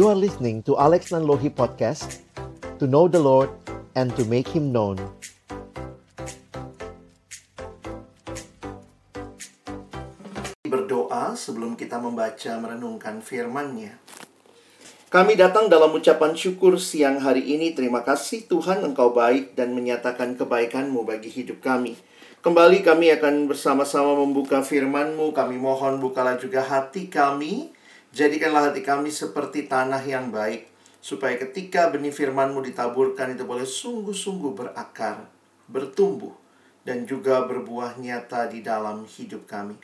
You are listening to Alex Nanlohi Podcast To know the Lord and to make Him known Berdoa sebelum kita membaca merenungkan firman-Nya. Kami datang dalam ucapan syukur siang hari ini. Terima kasih Tuhan Engkau baik dan menyatakan kebaikan-Mu bagi hidup kami. Kembali kami akan bersama-sama membuka firman-Mu. Kami mohon bukalah juga hati kami. Jadikanlah hati kami seperti tanah yang baik. Supaya ketika benih firman-Mu ditaburkan itu boleh sungguh-sungguh berakar, bertumbuh, dan juga berbuah nyata di dalam hidup kami.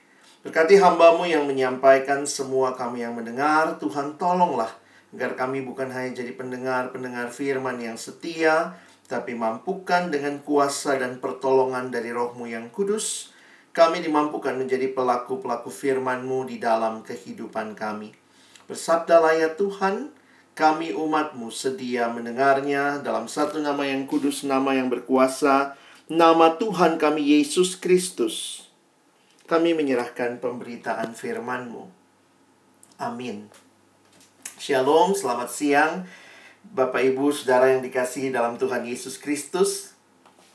Berkati hambamu yang menyampaikan semua kami yang mendengar, Tuhan tolonglah agar kami bukan hanya jadi pendengar-pendengar firman yang setia, tapi mampukan dengan kuasa dan pertolongan dari rohmu yang kudus, kami dimampukan menjadi pelaku-pelaku firman-Mu di dalam kehidupan kami. Bersabdalah ya Tuhan, kami umatmu sedia mendengarnya dalam satu nama yang kudus, nama yang berkuasa, nama Tuhan kami Yesus Kristus. Kami menyerahkan pemberitaan firman-Mu. Amin. Shalom, selamat siang. Bapak Ibu, Saudara yang dikasihi dalam Tuhan Yesus Kristus.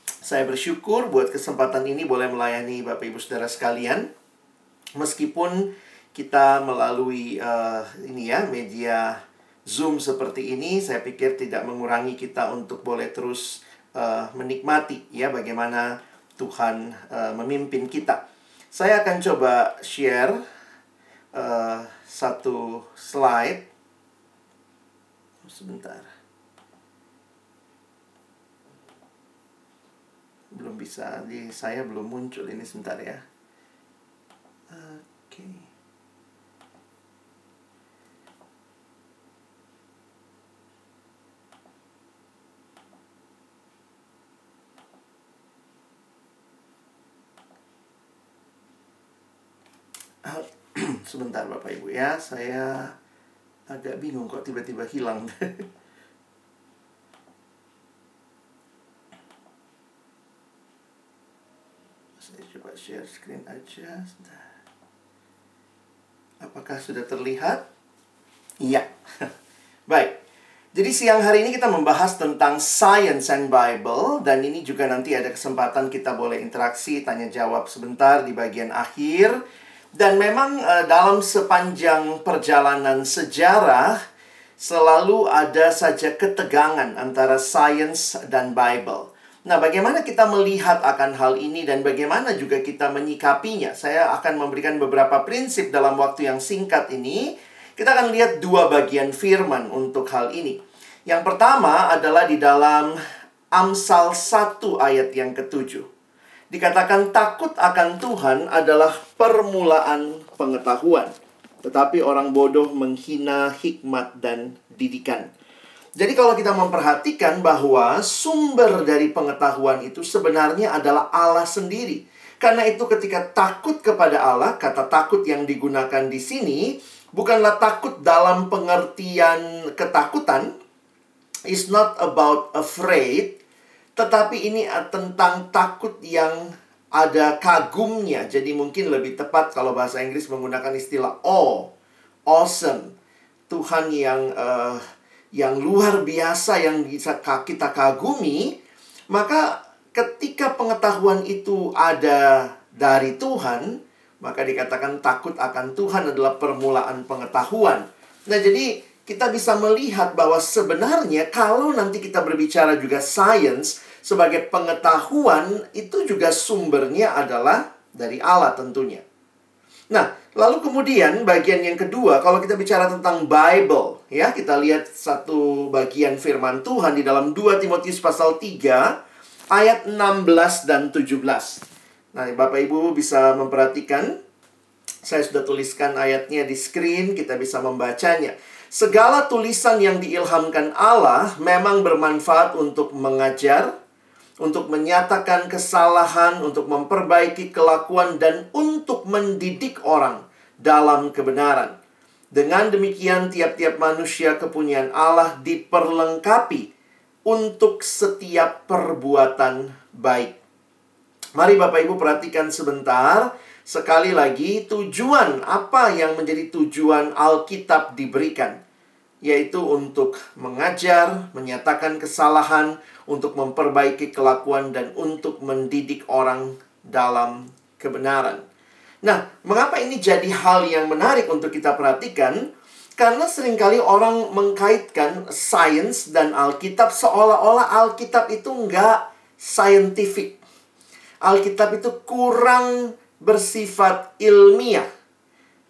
Saya bersyukur buat kesempatan ini boleh melayani Bapak Ibu Saudara sekalian. Meskipun kita melalui uh, ini ya media Zoom seperti ini, saya pikir tidak mengurangi kita untuk boleh terus uh, menikmati ya bagaimana Tuhan uh, memimpin kita. Saya akan coba share uh, satu slide sebentar. Belum bisa, di saya belum muncul ini sebentar ya. Oke. Okay. Sebentar Bapak Ibu ya, saya agak bingung kok tiba-tiba hilang. Saya coba share screen aja. Apakah sudah terlihat? Iya. Baik. Jadi siang hari ini kita membahas tentang Science and Bible dan ini juga nanti ada kesempatan kita boleh interaksi, tanya jawab sebentar di bagian akhir. Dan memang uh, dalam sepanjang perjalanan sejarah selalu ada saja ketegangan antara sains dan Bible. Nah, bagaimana kita melihat akan hal ini dan bagaimana juga kita menyikapinya? Saya akan memberikan beberapa prinsip dalam waktu yang singkat ini. Kita akan lihat dua bagian firman untuk hal ini. Yang pertama adalah di dalam Amsal 1 ayat yang ketujuh dikatakan takut akan Tuhan adalah permulaan pengetahuan. Tetapi orang bodoh menghina hikmat dan didikan. Jadi kalau kita memperhatikan bahwa sumber dari pengetahuan itu sebenarnya adalah Allah sendiri. Karena itu ketika takut kepada Allah, kata takut yang digunakan di sini bukanlah takut dalam pengertian ketakutan. Is not about afraid, tetapi ini tentang takut yang ada kagumnya. Jadi mungkin lebih tepat kalau bahasa Inggris menggunakan istilah awe, awesome. Tuhan yang uh, yang luar biasa yang bisa kita kagumi, maka ketika pengetahuan itu ada dari Tuhan, maka dikatakan takut akan Tuhan adalah permulaan pengetahuan. Nah, jadi kita bisa melihat bahwa sebenarnya kalau nanti kita berbicara juga sains sebagai pengetahuan itu juga sumbernya adalah dari Allah tentunya. Nah, lalu kemudian bagian yang kedua kalau kita bicara tentang Bible ya, kita lihat satu bagian firman Tuhan di dalam 2 Timotius pasal 3 ayat 16 dan 17. Nah, Bapak Ibu bisa memperhatikan saya sudah tuliskan ayatnya di screen, kita bisa membacanya. Segala tulisan yang diilhamkan Allah memang bermanfaat untuk mengajar, untuk menyatakan kesalahan, untuk memperbaiki kelakuan, dan untuk mendidik orang dalam kebenaran. Dengan demikian, tiap-tiap manusia kepunyaan Allah diperlengkapi untuk setiap perbuatan baik. Mari, Bapak Ibu, perhatikan sebentar. Sekali lagi, tujuan apa yang menjadi tujuan Alkitab diberikan? yaitu untuk mengajar, menyatakan kesalahan, untuk memperbaiki kelakuan dan untuk mendidik orang dalam kebenaran. Nah, mengapa ini jadi hal yang menarik untuk kita perhatikan? Karena sering kali orang mengkaitkan sains dan Alkitab seolah-olah Alkitab itu nggak scientific. Alkitab itu kurang bersifat ilmiah.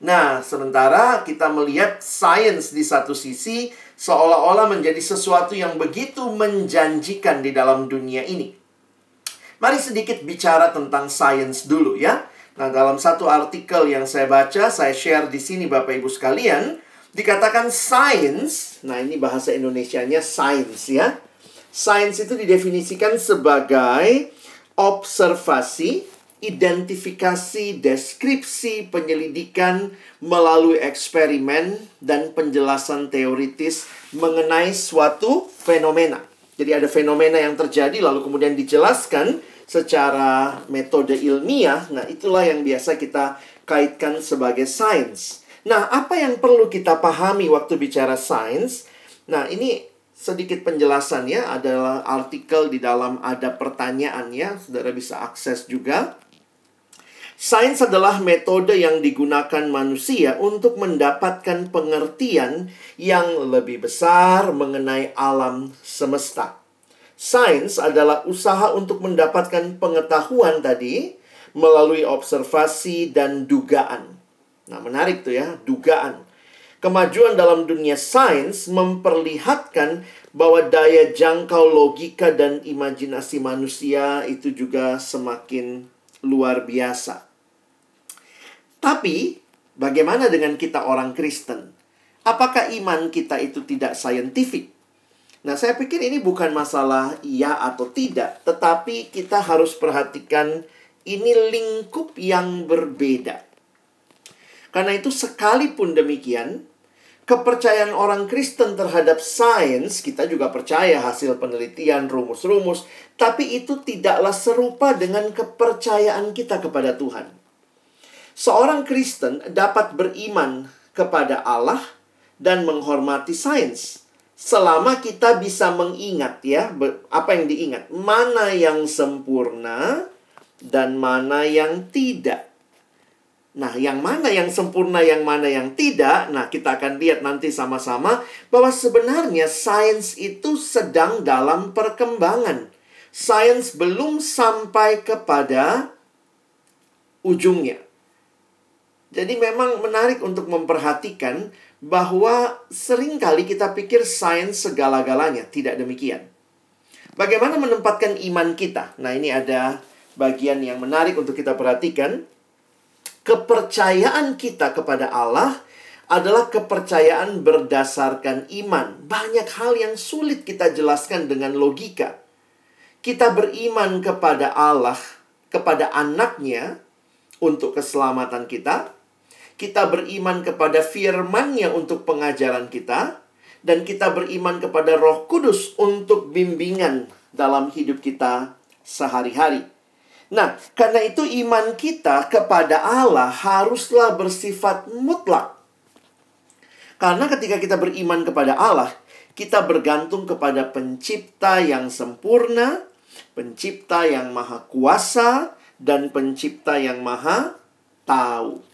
Nah, sementara kita melihat sains di satu sisi seolah-olah menjadi sesuatu yang begitu menjanjikan di dalam dunia ini. Mari sedikit bicara tentang sains dulu ya. Nah, dalam satu artikel yang saya baca, saya share di sini Bapak Ibu sekalian, dikatakan sains, nah ini bahasa Indonesianya sains ya. Sains itu didefinisikan sebagai observasi identifikasi, deskripsi, penyelidikan melalui eksperimen dan penjelasan teoritis mengenai suatu fenomena. Jadi ada fenomena yang terjadi lalu kemudian dijelaskan secara metode ilmiah. Nah, itulah yang biasa kita kaitkan sebagai sains. Nah, apa yang perlu kita pahami waktu bicara sains? Nah, ini sedikit penjelasannya adalah artikel di dalam ada pertanyaannya, saudara bisa akses juga. Sains adalah metode yang digunakan manusia untuk mendapatkan pengertian yang lebih besar mengenai alam semesta. Sains adalah usaha untuk mendapatkan pengetahuan tadi melalui observasi dan dugaan. Nah, menarik tuh ya, dugaan. Kemajuan dalam dunia sains memperlihatkan bahwa daya jangkau logika dan imajinasi manusia itu juga semakin luar biasa. Tapi, bagaimana dengan kita orang Kristen? Apakah iman kita itu tidak saintifik? Nah, saya pikir ini bukan masalah iya atau tidak, tetapi kita harus perhatikan ini lingkup yang berbeda. Karena itu, sekalipun demikian, kepercayaan orang Kristen terhadap sains, kita juga percaya hasil penelitian, rumus-rumus, tapi itu tidaklah serupa dengan kepercayaan kita kepada Tuhan. Seorang Kristen dapat beriman kepada Allah dan menghormati sains. Selama kita bisa mengingat ya, apa yang diingat? Mana yang sempurna dan mana yang tidak. Nah, yang mana yang sempurna, yang mana yang tidak? Nah, kita akan lihat nanti sama-sama bahwa sebenarnya sains itu sedang dalam perkembangan. Sains belum sampai kepada ujungnya. Jadi memang menarik untuk memperhatikan bahwa sering kali kita pikir sains segala-galanya. Tidak demikian. Bagaimana menempatkan iman kita? Nah ini ada bagian yang menarik untuk kita perhatikan. Kepercayaan kita kepada Allah adalah kepercayaan berdasarkan iman. Banyak hal yang sulit kita jelaskan dengan logika. Kita beriman kepada Allah, kepada anaknya, untuk keselamatan kita, kita beriman kepada firman-Nya untuk pengajaran kita, dan kita beriman kepada Roh Kudus untuk bimbingan dalam hidup kita sehari-hari. Nah, karena itu iman kita kepada Allah haruslah bersifat mutlak. Karena ketika kita beriman kepada Allah, kita bergantung kepada pencipta yang sempurna, pencipta yang maha kuasa, dan pencipta yang maha tahu.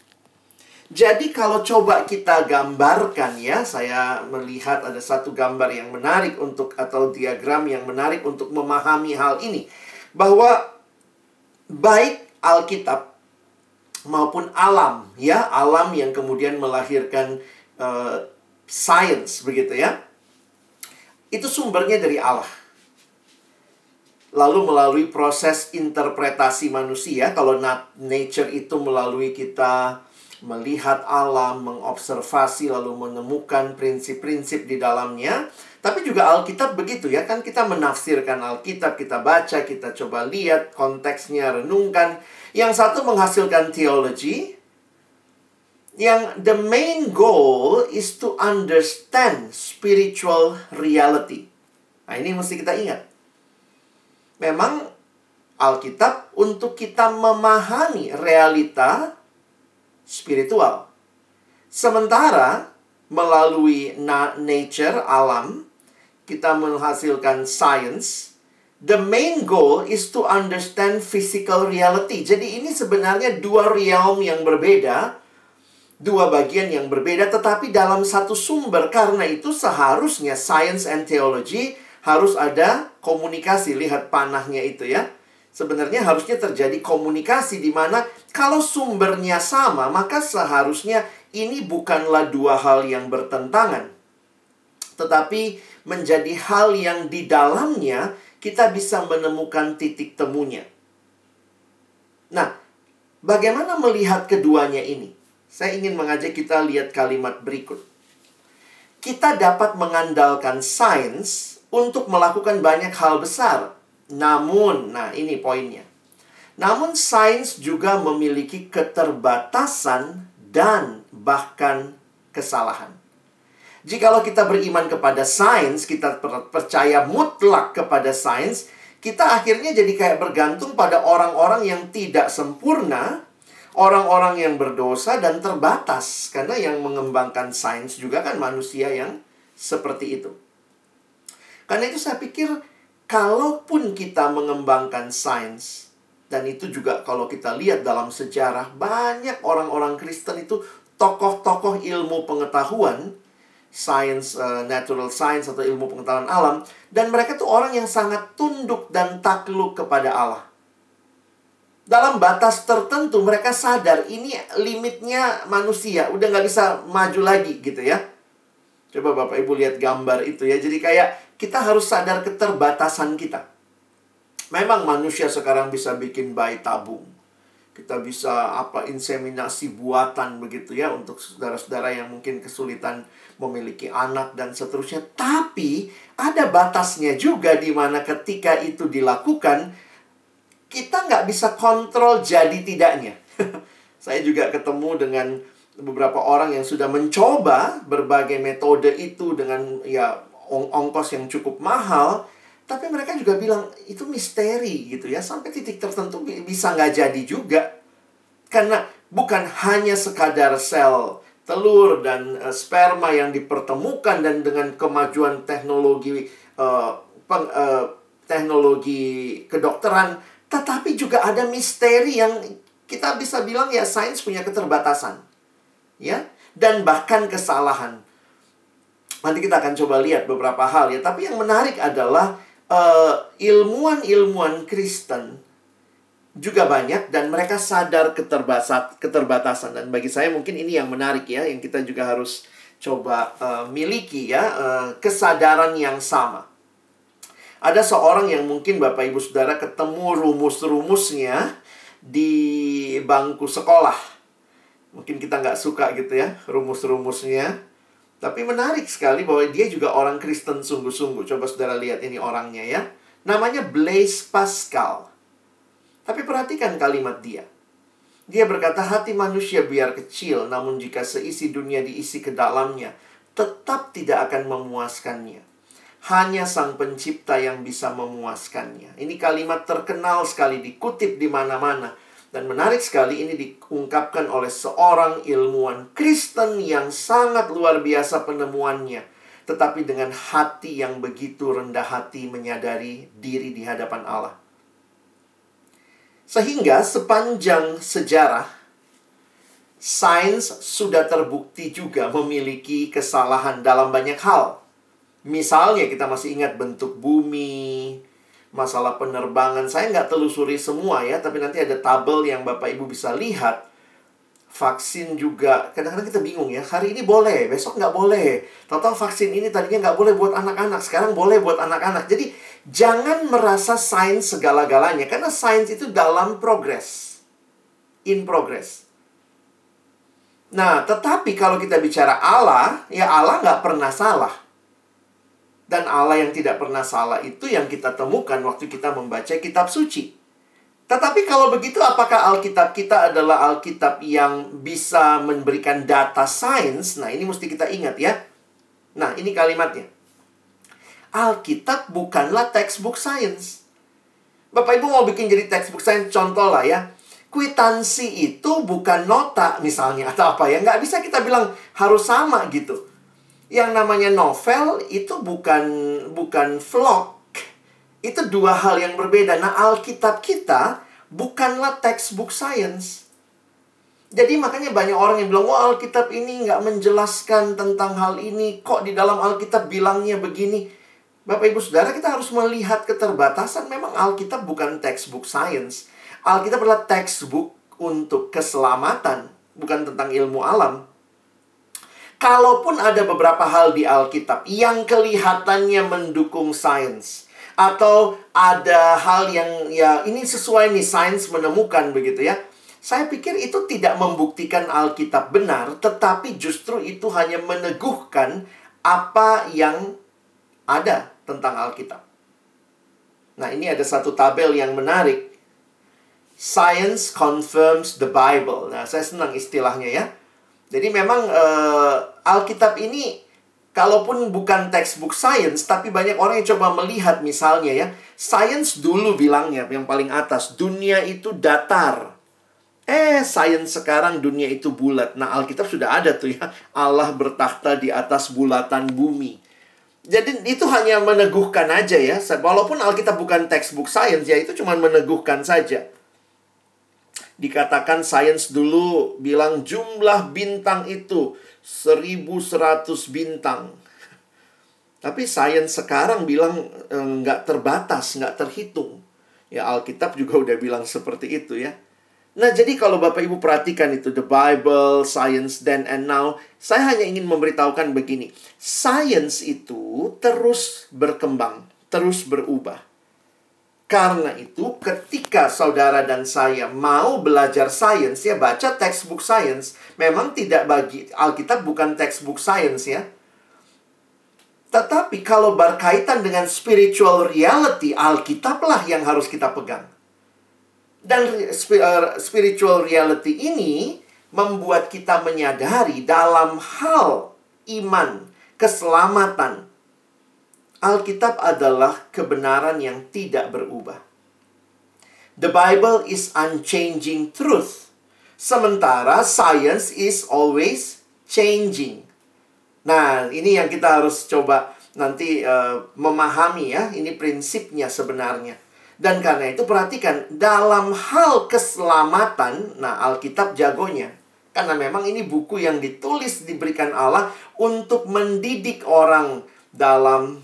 Jadi kalau coba kita gambarkan ya, saya melihat ada satu gambar yang menarik untuk atau diagram yang menarik untuk memahami hal ini. Bahwa baik Alkitab maupun alam ya, alam yang kemudian melahirkan uh, science begitu ya. Itu sumbernya dari Allah. Lalu melalui proses interpretasi manusia, kalau nature itu melalui kita melihat alam, mengobservasi lalu menemukan prinsip-prinsip di dalamnya. Tapi juga Alkitab begitu ya, kan kita menafsirkan Alkitab, kita baca, kita coba lihat konteksnya, renungkan. Yang satu menghasilkan teologi, yang the main goal is to understand spiritual reality. Nah, ini mesti kita ingat. Memang Alkitab untuk kita memahami realita spiritual. Sementara melalui na nature, alam. Kita menghasilkan science. The main goal is to understand physical reality. Jadi ini sebenarnya dua realm yang berbeda. Dua bagian yang berbeda tetapi dalam satu sumber. Karena itu seharusnya science and theology harus ada komunikasi. Lihat panahnya itu ya sebenarnya harusnya terjadi komunikasi di mana kalau sumbernya sama, maka seharusnya ini bukanlah dua hal yang bertentangan. Tetapi menjadi hal yang di dalamnya kita bisa menemukan titik temunya. Nah, bagaimana melihat keduanya ini? Saya ingin mengajak kita lihat kalimat berikut. Kita dapat mengandalkan sains untuk melakukan banyak hal besar, namun, nah ini poinnya. Namun sains juga memiliki keterbatasan dan bahkan kesalahan. Jikalau kita beriman kepada sains, kita percaya mutlak kepada sains, kita akhirnya jadi kayak bergantung pada orang-orang yang tidak sempurna, orang-orang yang berdosa dan terbatas. Karena yang mengembangkan sains juga kan manusia yang seperti itu. Karena itu saya pikir kalaupun kita mengembangkan sains, dan itu juga kalau kita lihat dalam sejarah, banyak orang-orang Kristen itu tokoh-tokoh ilmu pengetahuan, science, uh, natural science atau ilmu pengetahuan alam, dan mereka tuh orang yang sangat tunduk dan takluk kepada Allah. Dalam batas tertentu mereka sadar ini limitnya manusia, udah nggak bisa maju lagi gitu ya. Coba Bapak Ibu lihat gambar itu ya. Jadi kayak kita harus sadar keterbatasan kita. Memang manusia sekarang bisa bikin bayi tabung. Kita bisa apa inseminasi buatan begitu ya untuk saudara-saudara yang mungkin kesulitan memiliki anak dan seterusnya. Tapi ada batasnya juga di mana ketika itu dilakukan kita nggak bisa kontrol jadi tidaknya. Saya juga ketemu dengan beberapa orang yang sudah mencoba berbagai metode itu dengan ya ong ongkos yang cukup mahal, tapi mereka juga bilang itu misteri gitu ya. Sampai titik tertentu bisa nggak jadi juga. Karena bukan hanya sekadar sel telur dan uh, sperma yang dipertemukan dan dengan kemajuan teknologi uh, peng, uh, teknologi kedokteran, tetapi juga ada misteri yang kita bisa bilang ya sains punya keterbatasan. Ya, dan bahkan kesalahan. Nanti kita akan coba lihat beberapa hal ya. Tapi yang menarik adalah uh, ilmuwan-ilmuwan Kristen juga banyak dan mereka sadar keterbatasan dan bagi saya mungkin ini yang menarik ya yang kita juga harus coba uh, miliki ya uh, kesadaran yang sama. Ada seorang yang mungkin Bapak Ibu Saudara ketemu rumus-rumusnya di bangku sekolah. Mungkin kita nggak suka gitu ya rumus-rumusnya. Tapi menarik sekali bahwa dia juga orang Kristen sungguh-sungguh. Coba saudara lihat ini orangnya ya. Namanya Blaise Pascal. Tapi perhatikan kalimat dia. Dia berkata, hati manusia biar kecil, namun jika seisi dunia diisi ke dalamnya, tetap tidak akan memuaskannya. Hanya sang pencipta yang bisa memuaskannya. Ini kalimat terkenal sekali, dikutip di mana-mana dan menarik sekali ini diungkapkan oleh seorang ilmuwan Kristen yang sangat luar biasa penemuannya. Tetapi dengan hati yang begitu rendah hati menyadari diri di hadapan Allah. Sehingga sepanjang sejarah, sains sudah terbukti juga memiliki kesalahan dalam banyak hal. Misalnya kita masih ingat bentuk bumi, masalah penerbangan. Saya nggak telusuri semua ya, tapi nanti ada tabel yang Bapak Ibu bisa lihat. Vaksin juga, kadang-kadang kita bingung ya, hari ini boleh, besok nggak boleh. Total vaksin ini tadinya nggak boleh buat anak-anak, sekarang boleh buat anak-anak. Jadi, jangan merasa sains segala-galanya, karena sains itu dalam progres. In progress. Nah, tetapi kalau kita bicara Allah, ya Allah nggak pernah salah. Dan Allah yang tidak pernah salah itu yang kita temukan waktu kita membaca kitab suci. Tetapi kalau begitu apakah Alkitab kita adalah Alkitab yang bisa memberikan data sains? Nah, ini mesti kita ingat ya. Nah, ini kalimatnya. Alkitab bukanlah textbook sains. Bapak Ibu mau bikin jadi textbook sains contoh lah ya. Kwitansi itu bukan nota misalnya atau apa ya. Nggak bisa kita bilang harus sama gitu. Yang namanya novel itu bukan bukan vlog. Itu dua hal yang berbeda. Nah, Alkitab kita bukanlah textbook science. Jadi makanya banyak orang yang bilang, wah Alkitab ini nggak menjelaskan tentang hal ini. Kok di dalam Alkitab bilangnya begini? Bapak Ibu Saudara, kita harus melihat keterbatasan. Memang Alkitab bukan textbook science. Alkitab adalah textbook untuk keselamatan, bukan tentang ilmu alam. Kalaupun ada beberapa hal di Alkitab yang kelihatannya mendukung sains atau ada hal yang ya ini sesuai nih sains menemukan begitu ya. Saya pikir itu tidak membuktikan Alkitab benar, tetapi justru itu hanya meneguhkan apa yang ada tentang Alkitab. Nah, ini ada satu tabel yang menarik. Science confirms the Bible. Nah, saya senang istilahnya ya. Jadi memang uh, Alkitab ini kalaupun bukan textbook science tapi banyak orang yang coba melihat misalnya ya, science dulu bilangnya yang paling atas, dunia itu datar. Eh, sains sekarang dunia itu bulat. Nah, Alkitab sudah ada tuh ya. Allah bertakhta di atas bulatan bumi. Jadi itu hanya meneguhkan aja ya. Walaupun Alkitab bukan textbook science ya, itu cuma meneguhkan saja dikatakan sains dulu bilang jumlah bintang itu 1100 bintang. Tapi sains sekarang bilang eh, nggak terbatas, nggak terhitung. Ya Alkitab juga udah bilang seperti itu ya. Nah, jadi kalau Bapak Ibu perhatikan itu The Bible, Science Then and Now, saya hanya ingin memberitahukan begini. Science itu terus berkembang, terus berubah. Karena itu, ketika saudara dan saya mau belajar sains, ya baca textbook sains, memang tidak bagi Alkitab bukan textbook sains ya. Tetapi kalau berkaitan dengan spiritual reality, Alkitablah yang harus kita pegang. Dan eh, spiritual reality ini membuat kita menyadari dalam hal iman, keselamatan, Alkitab adalah kebenaran yang tidak berubah. The Bible is unchanging truth. Sementara science is always changing. Nah, ini yang kita harus coba nanti uh, memahami ya. Ini prinsipnya sebenarnya. Dan karena itu perhatikan dalam hal keselamatan, nah Alkitab jagonya. Karena memang ini buku yang ditulis diberikan Allah untuk mendidik orang dalam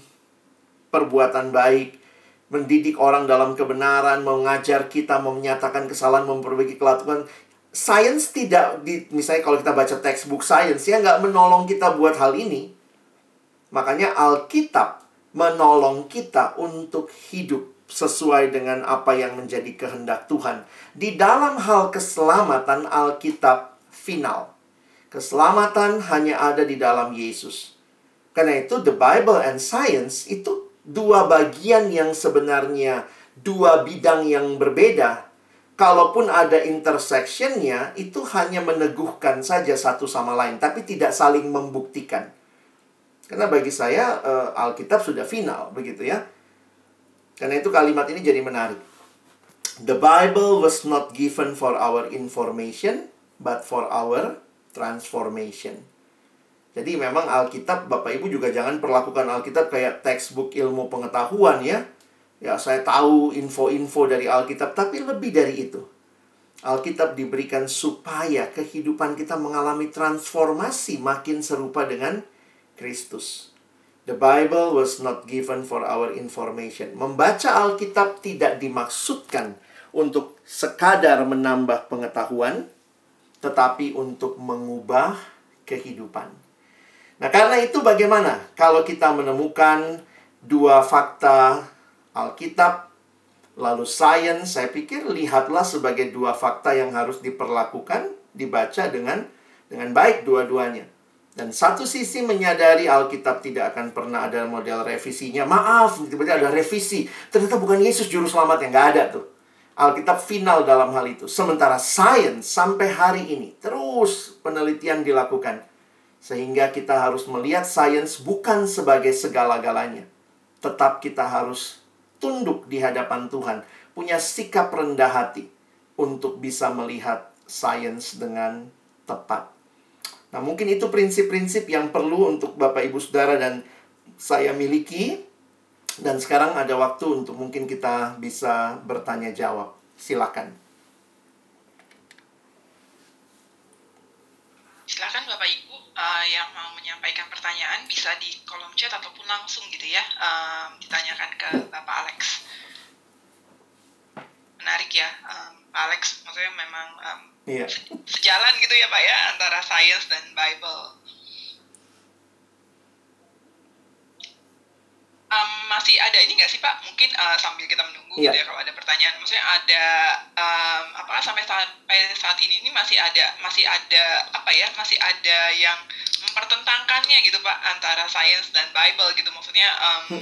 perbuatan baik, mendidik orang dalam kebenaran, mengajar kita, menyatakan kesalahan, memperbaiki kelakuan. Sains tidak, di, misalnya kalau kita baca textbook sains, ya nggak menolong kita buat hal ini. Makanya Alkitab menolong kita untuk hidup sesuai dengan apa yang menjadi kehendak Tuhan. Di dalam hal keselamatan Alkitab final. Keselamatan hanya ada di dalam Yesus. Karena itu the Bible and science itu dua bagian yang sebenarnya dua bidang yang berbeda. Kalaupun ada intersectionnya, itu hanya meneguhkan saja satu sama lain, tapi tidak saling membuktikan. Karena bagi saya uh, Alkitab sudah final, begitu ya. Karena itu kalimat ini jadi menarik. The Bible was not given for our information, but for our transformation. Jadi memang Alkitab, Bapak Ibu juga jangan perlakukan Alkitab kayak textbook ilmu pengetahuan ya. Ya, saya tahu info-info dari Alkitab, tapi lebih dari itu. Alkitab diberikan supaya kehidupan kita mengalami transformasi makin serupa dengan Kristus. The Bible was not given for our information. Membaca Alkitab tidak dimaksudkan untuk sekadar menambah pengetahuan, tetapi untuk mengubah kehidupan. Nah, karena itu bagaimana kalau kita menemukan dua fakta Alkitab lalu sains, saya pikir lihatlah sebagai dua fakta yang harus diperlakukan, dibaca dengan dengan baik dua-duanya. Dan satu sisi menyadari Alkitab tidak akan pernah ada model revisinya. Maaf, tiba-tiba ada revisi. Ternyata bukan Yesus juru selamat yang nggak ada tuh. Alkitab final dalam hal itu. Sementara sains sampai hari ini terus penelitian dilakukan sehingga kita harus melihat sains bukan sebagai segala-galanya. Tetap kita harus tunduk di hadapan Tuhan, punya sikap rendah hati untuk bisa melihat sains dengan tepat. Nah, mungkin itu prinsip-prinsip yang perlu untuk Bapak Ibu Saudara dan saya miliki. Dan sekarang ada waktu untuk mungkin kita bisa bertanya jawab. Silakan Bapak Ibu uh, yang mau menyampaikan pertanyaan bisa di kolom chat ataupun langsung gitu ya um, ditanyakan ke Bapak Alex. Menarik ya, um, Pak Alex. Maksudnya memang um, Iya. sejalan gitu ya Pak ya antara science dan Bible. Um, masih ada ini nggak sih Pak? Mungkin uh, sambil kita menunggu Iya. gitu ya kalau. Maksudnya ada um, apa sampai sampai saat ini ini masih ada masih ada apa ya? Masih ada yang mempertentangkannya gitu Pak antara science dan Bible gitu. Maksudnya um,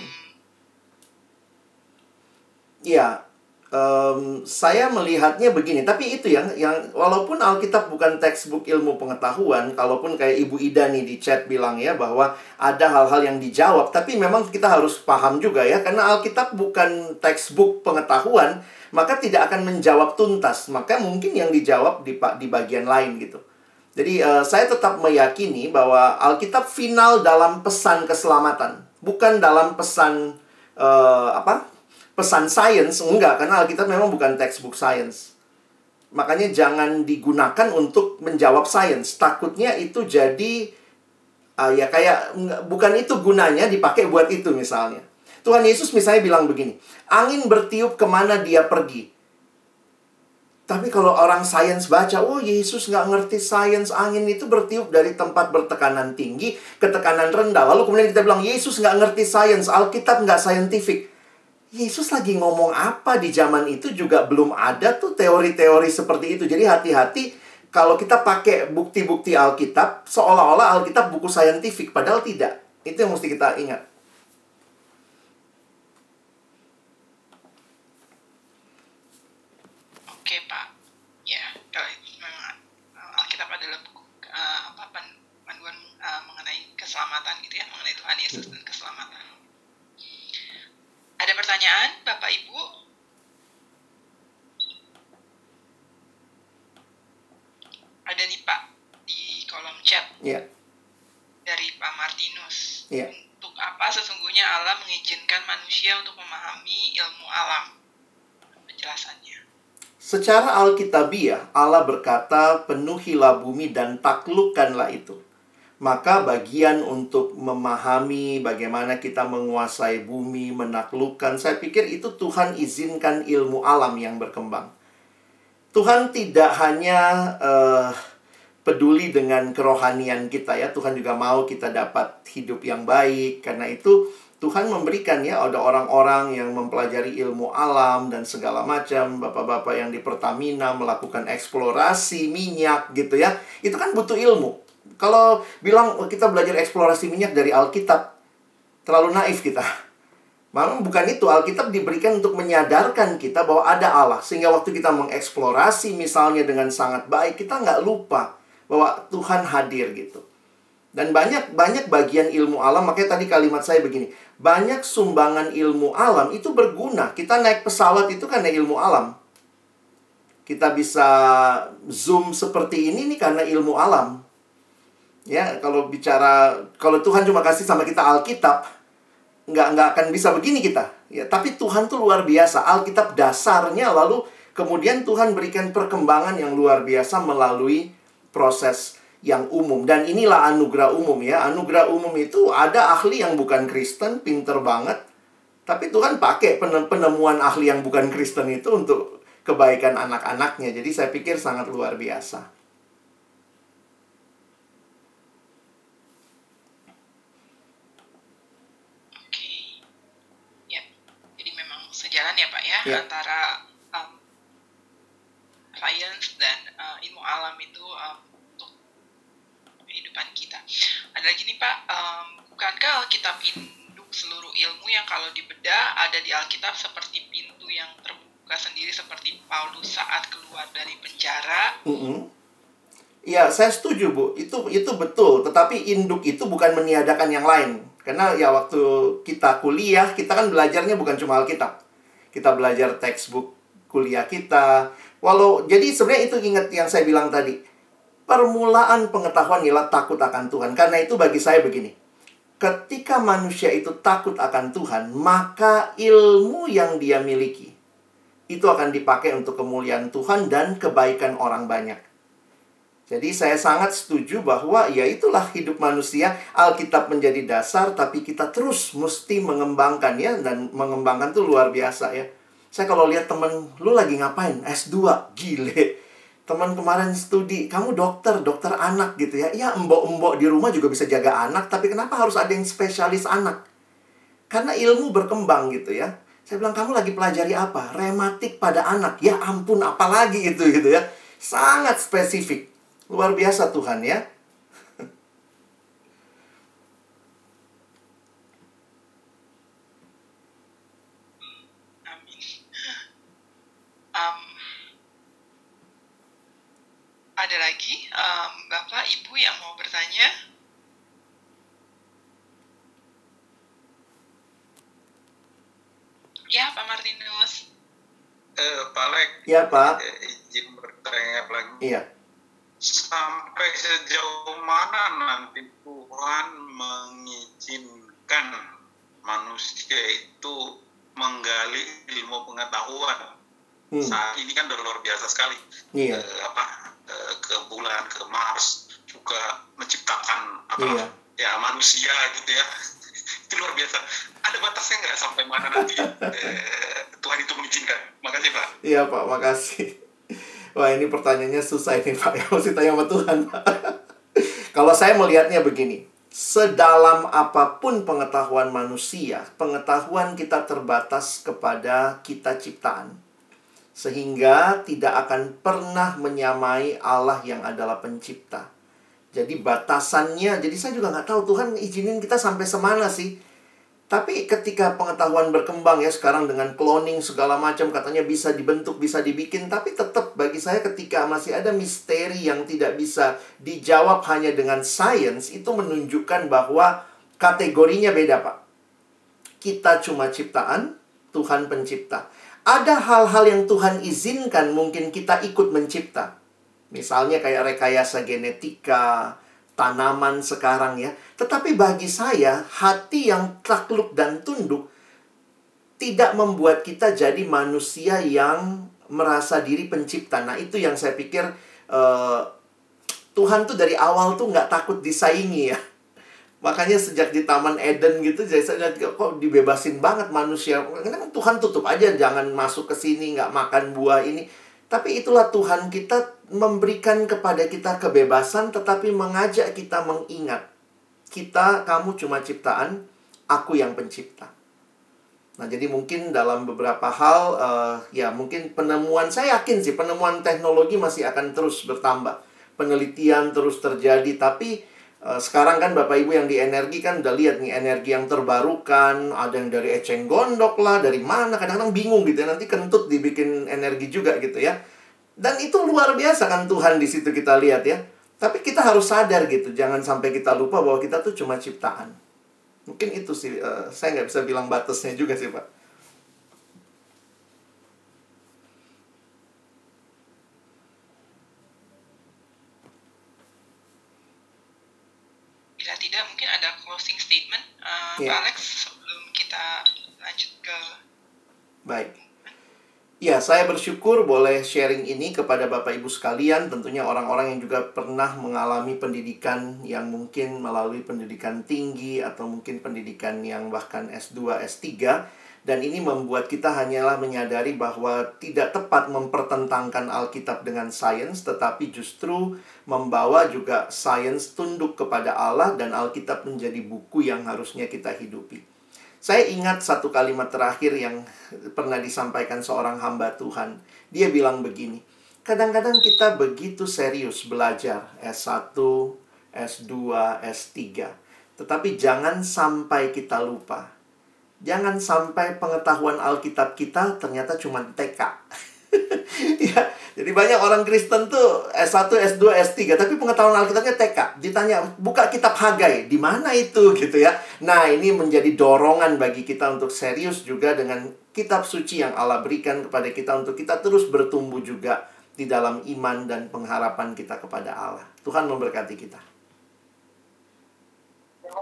Iya, em, saya melihatnya begini. Tapi itu yang, yang walaupun Alkitab bukan textbook ilmu pengetahuan, kalaupun kayak Ibu Ida nih di chat bilang ya bahwa ada hal-hal yang dijawab, tapi memang kita harus paham juga ya, karena Alkitab bukan textbook pengetahuan, maka tidak akan menjawab tuntas. Maka mungkin yang dijawab di di bagian lain gitu. Jadi eh, saya tetap meyakini bahwa Alkitab final dalam pesan keselamatan, bukan dalam pesan eh, apa? Pesan sains enggak karena Alkitab memang bukan textbook science. Makanya jangan digunakan untuk menjawab sains. Takutnya itu jadi ah, ya kayak bukan itu gunanya dipakai buat itu misalnya. Tuhan Yesus misalnya bilang begini, angin bertiup ke mana dia pergi. Tapi kalau orang sains baca, oh Yesus nggak ngerti sains, angin itu bertiup dari tempat bertekanan tinggi ke tekanan rendah. Lalu kemudian kita bilang, Yesus nggak ngerti sains, Alkitab nggak saintifik. Yesus lagi ngomong apa di zaman itu juga belum ada tuh teori-teori seperti itu. Jadi hati-hati kalau kita pakai bukti-bukti Alkitab, seolah-olah Alkitab buku saintifik, padahal tidak. Itu yang mesti kita ingat. Oke Pak, ya kalau itu memang uh, Alkitab adalah buku uh, apa pan- panduan uh, mengenai keselamatan gitu ya, mengenai Tuhan Yesus dan keselamatan. Ada pertanyaan Bapak Ibu? Ada nih Pak di kolom chat Ya, dari Pak Martinus. Iya. Untuk apa sesungguhnya Allah mengizinkan manusia untuk memahami ilmu alam? Penjelasannya. Secara alkitabiah, Allah berkata, penuhilah bumi dan taklukkanlah itu. Maka bagian untuk memahami bagaimana kita menguasai bumi, menaklukkan, saya pikir itu Tuhan izinkan ilmu alam yang berkembang. Tuhan tidak hanya eh, peduli dengan kerohanian kita ya, Tuhan juga mau kita dapat hidup yang baik. Karena itu Tuhan memberikan ya ada orang-orang yang mempelajari ilmu alam dan segala macam, bapak-bapak yang di Pertamina melakukan eksplorasi minyak gitu ya. Itu kan butuh ilmu. Kalau bilang "Oh, kita belajar eksplorasi minyak dari Alkitab, terlalu naif kita. Memang bukan itu, Alkitab diberikan untuk menyadarkan kita bahwa ada Allah. Sehingga waktu kita mengeksplorasi misalnya dengan sangat baik, kita nggak lupa bahwa Tuhan hadir gitu. Dan banyak banyak bagian ilmu alam, makanya tadi kalimat saya begini, banyak sumbangan ilmu alam itu berguna. Kita naik pesawat itu karena ilmu alam. Kita bisa zoom seperti ini nih karena ilmu alam. Ya, kalau bicara kalau Tuhan cuma kasih sama kita Alkitab, nggak nggak akan bisa begini kita. Ya, tapi Tuhan tuh luar biasa. Alkitab dasarnya lalu kemudian Tuhan berikan perkembangan yang luar biasa melalui proses yang umum dan inilah anugerah umum ya. Anugerah umum itu ada ahli yang bukan Kristen, pinter banget. Tapi Tuhan pakai penem- penemuan ahli yang bukan Kristen itu untuk kebaikan anak-anaknya. Jadi saya pikir sangat luar biasa. Oke, ya. Jadi memang sejalan ya Pak ya, Ya. antara um, science itu um, untuk kehidupan kita. Ada lagi nih Pak, um, bukankah Alkitab induk seluruh ilmu yang kalau dibedah ada di Alkitab seperti pintu yang terbuka sendiri seperti Paulus saat keluar dari penjara? Mm-mm. Iya, saya setuju, Bu. Itu itu betul, tetapi induk itu bukan meniadakan yang lain. Karena ya waktu kita kuliah, kita kan belajarnya bukan cuma Alkitab. Kita belajar textbook kuliah kita. Walau jadi sebenarnya itu ingat yang saya bilang tadi. permulaan pengetahuan ialah takut akan Tuhan. Karena itu bagi saya begini. Ketika manusia itu takut akan Tuhan, maka ilmu yang dia miliki itu akan dipakai untuk kemuliaan Tuhan dan kebaikan orang banyak. Jadi saya sangat setuju bahwa ya itulah hidup manusia. Alkitab menjadi dasar tapi kita terus mesti mengembangkan ya dan mengembangkan tuh luar biasa ya. Saya kalau lihat temen lu lagi ngapain? S2, gile. Teman kemarin studi, kamu dokter, dokter anak gitu ya. Ya embok-embok di rumah juga bisa jaga anak, tapi kenapa harus ada yang spesialis anak? Karena ilmu berkembang gitu ya. Saya bilang, kamu lagi pelajari apa? Rematik pada anak. Ya ampun, apalagi itu gitu ya. Sangat spesifik. Luar biasa Tuhan ya. Amin. Um, ada lagi um, Bapak, Ibu yang mau bertanya? Ya, Pak Martinus. Eh, Pak Lek, Ya Pak. eh, izin bertanya lagi. Iya. Sampai sejauh mana nanti Tuhan mengizinkan manusia itu menggali ilmu pengetahuan? Hmm. Saat ini kan udah luar biasa sekali. Iya. Eh, apa ke bulan, ke Mars juga menciptakan apa Iya. ya manusia gitu ya. itu luar biasa. Ada batasnya nggak sampai mana nanti eh, Tuhan itu mengizinkan? Makasih Pak. Iya Pak, makasih. Wah ini pertanyaannya susah ini Pak. Ya, mesti tanya sama Tuhan Pak. Kalau saya melihatnya begini. Sedalam apa pun pengetahuan manusia, pengetahuan kita terbatas kepada kita ciptaan. Sehingga tidak akan pernah menyamai Allah yang adalah pencipta. Jadi batasannya, jadi saya juga nggak tahu Tuhan izinin kita sampai semana sih. Tapi ketika pengetahuan berkembang ya sekarang dengan cloning segala macam katanya bisa dibentuk, bisa dibikin, tapi tetap bagi saya ketika masih ada misteri yang tidak bisa dijawab hanya dengan sains itu menunjukkan bahwa kategorinya beda, Pak. Kita cuma ciptaan, Tuhan pencipta. Ada hal-hal yang Tuhan izinkan mungkin kita ikut mencipta. Misalnya kayak rekayasa genetika, tanaman sekarang ya. Tetapi bagi saya, hati yang takluk dan tunduk tidak membuat kita jadi manusia yang merasa diri pencipta. Nah, itu yang saya pikir eh, Tuhan tuh dari awal tuh nggak takut disaingi ya. Makanya sejak di Taman Eden gitu, jadi saya lihat kok dibebasin banget manusia. Karena Tuhan tutup aja, jangan masuk ke sini, nggak makan buah ini. Tapi itulah Tuhan kita memberikan kepada kita kebebasan, tetapi mengajak kita mengingat. Kita, kamu cuma ciptaan, aku yang pencipta. Nah, jadi mungkin dalam beberapa hal, eh, ya mungkin penemuan, saya yakin sih penemuan teknologi masih akan terus bertambah. Penelitian terus terjadi, tapi sekarang kan Bapak Ibu yang di energi kan udah lihat nih energi yang terbarukan, ada yang dari eceng gondok lah, dari mana, kadang-kadang bingung gitu ya, nanti kentut dibikin energi juga gitu ya. Dan itu luar biasa kan Tuhan di situ kita lihat ya. Tapi kita harus sadar gitu, jangan sampai kita lupa bahwa kita tuh cuma ciptaan. Mungkin itu sih, eh, saya nggak bisa bilang batasnya juga sih Pak. Bila tidak, mungkin ada closing statement, uh, Iya. Pak Alex, sebelum kita lanjut ke Baik. Ya, saya bersyukur boleh sharing ini kepada Bapak Ibu sekalian, tentunya orang-orang yang juga pernah mengalami pendidikan yang mungkin melalui pendidikan tinggi atau mungkin pendidikan yang bahkan S2, S3 dan ini membuat kita hanyalah menyadari bahwa tidak tepat mempertentangkan Alkitab dengan sains tetapi justru membawa juga sains tunduk kepada Allah dan Alkitab menjadi buku yang harusnya kita hidupi. Saya ingat satu kalimat terakhir yang pernah disampaikan seorang hamba Tuhan. Dia bilang begini, kadang-kadang kita begitu serius belajar S1, S2, S3. Tetapi jangan sampai kita lupa. Jangan sampai pengetahuan Alkitab kita ternyata cuma TK. ya, jadi banyak orang Kristen tuh S1, S2, S3, tapi pengetahuan Alkitabnya TK. Ditanya, buka kitab Hagai, di mana itu gitu ya. Nah, ini menjadi dorongan bagi kita untuk serius juga dengan kitab suci yang Allah berikan kepada kita untuk kita terus bertumbuh juga di dalam iman dan pengharapan kita kepada Allah. Tuhan memberkati kita.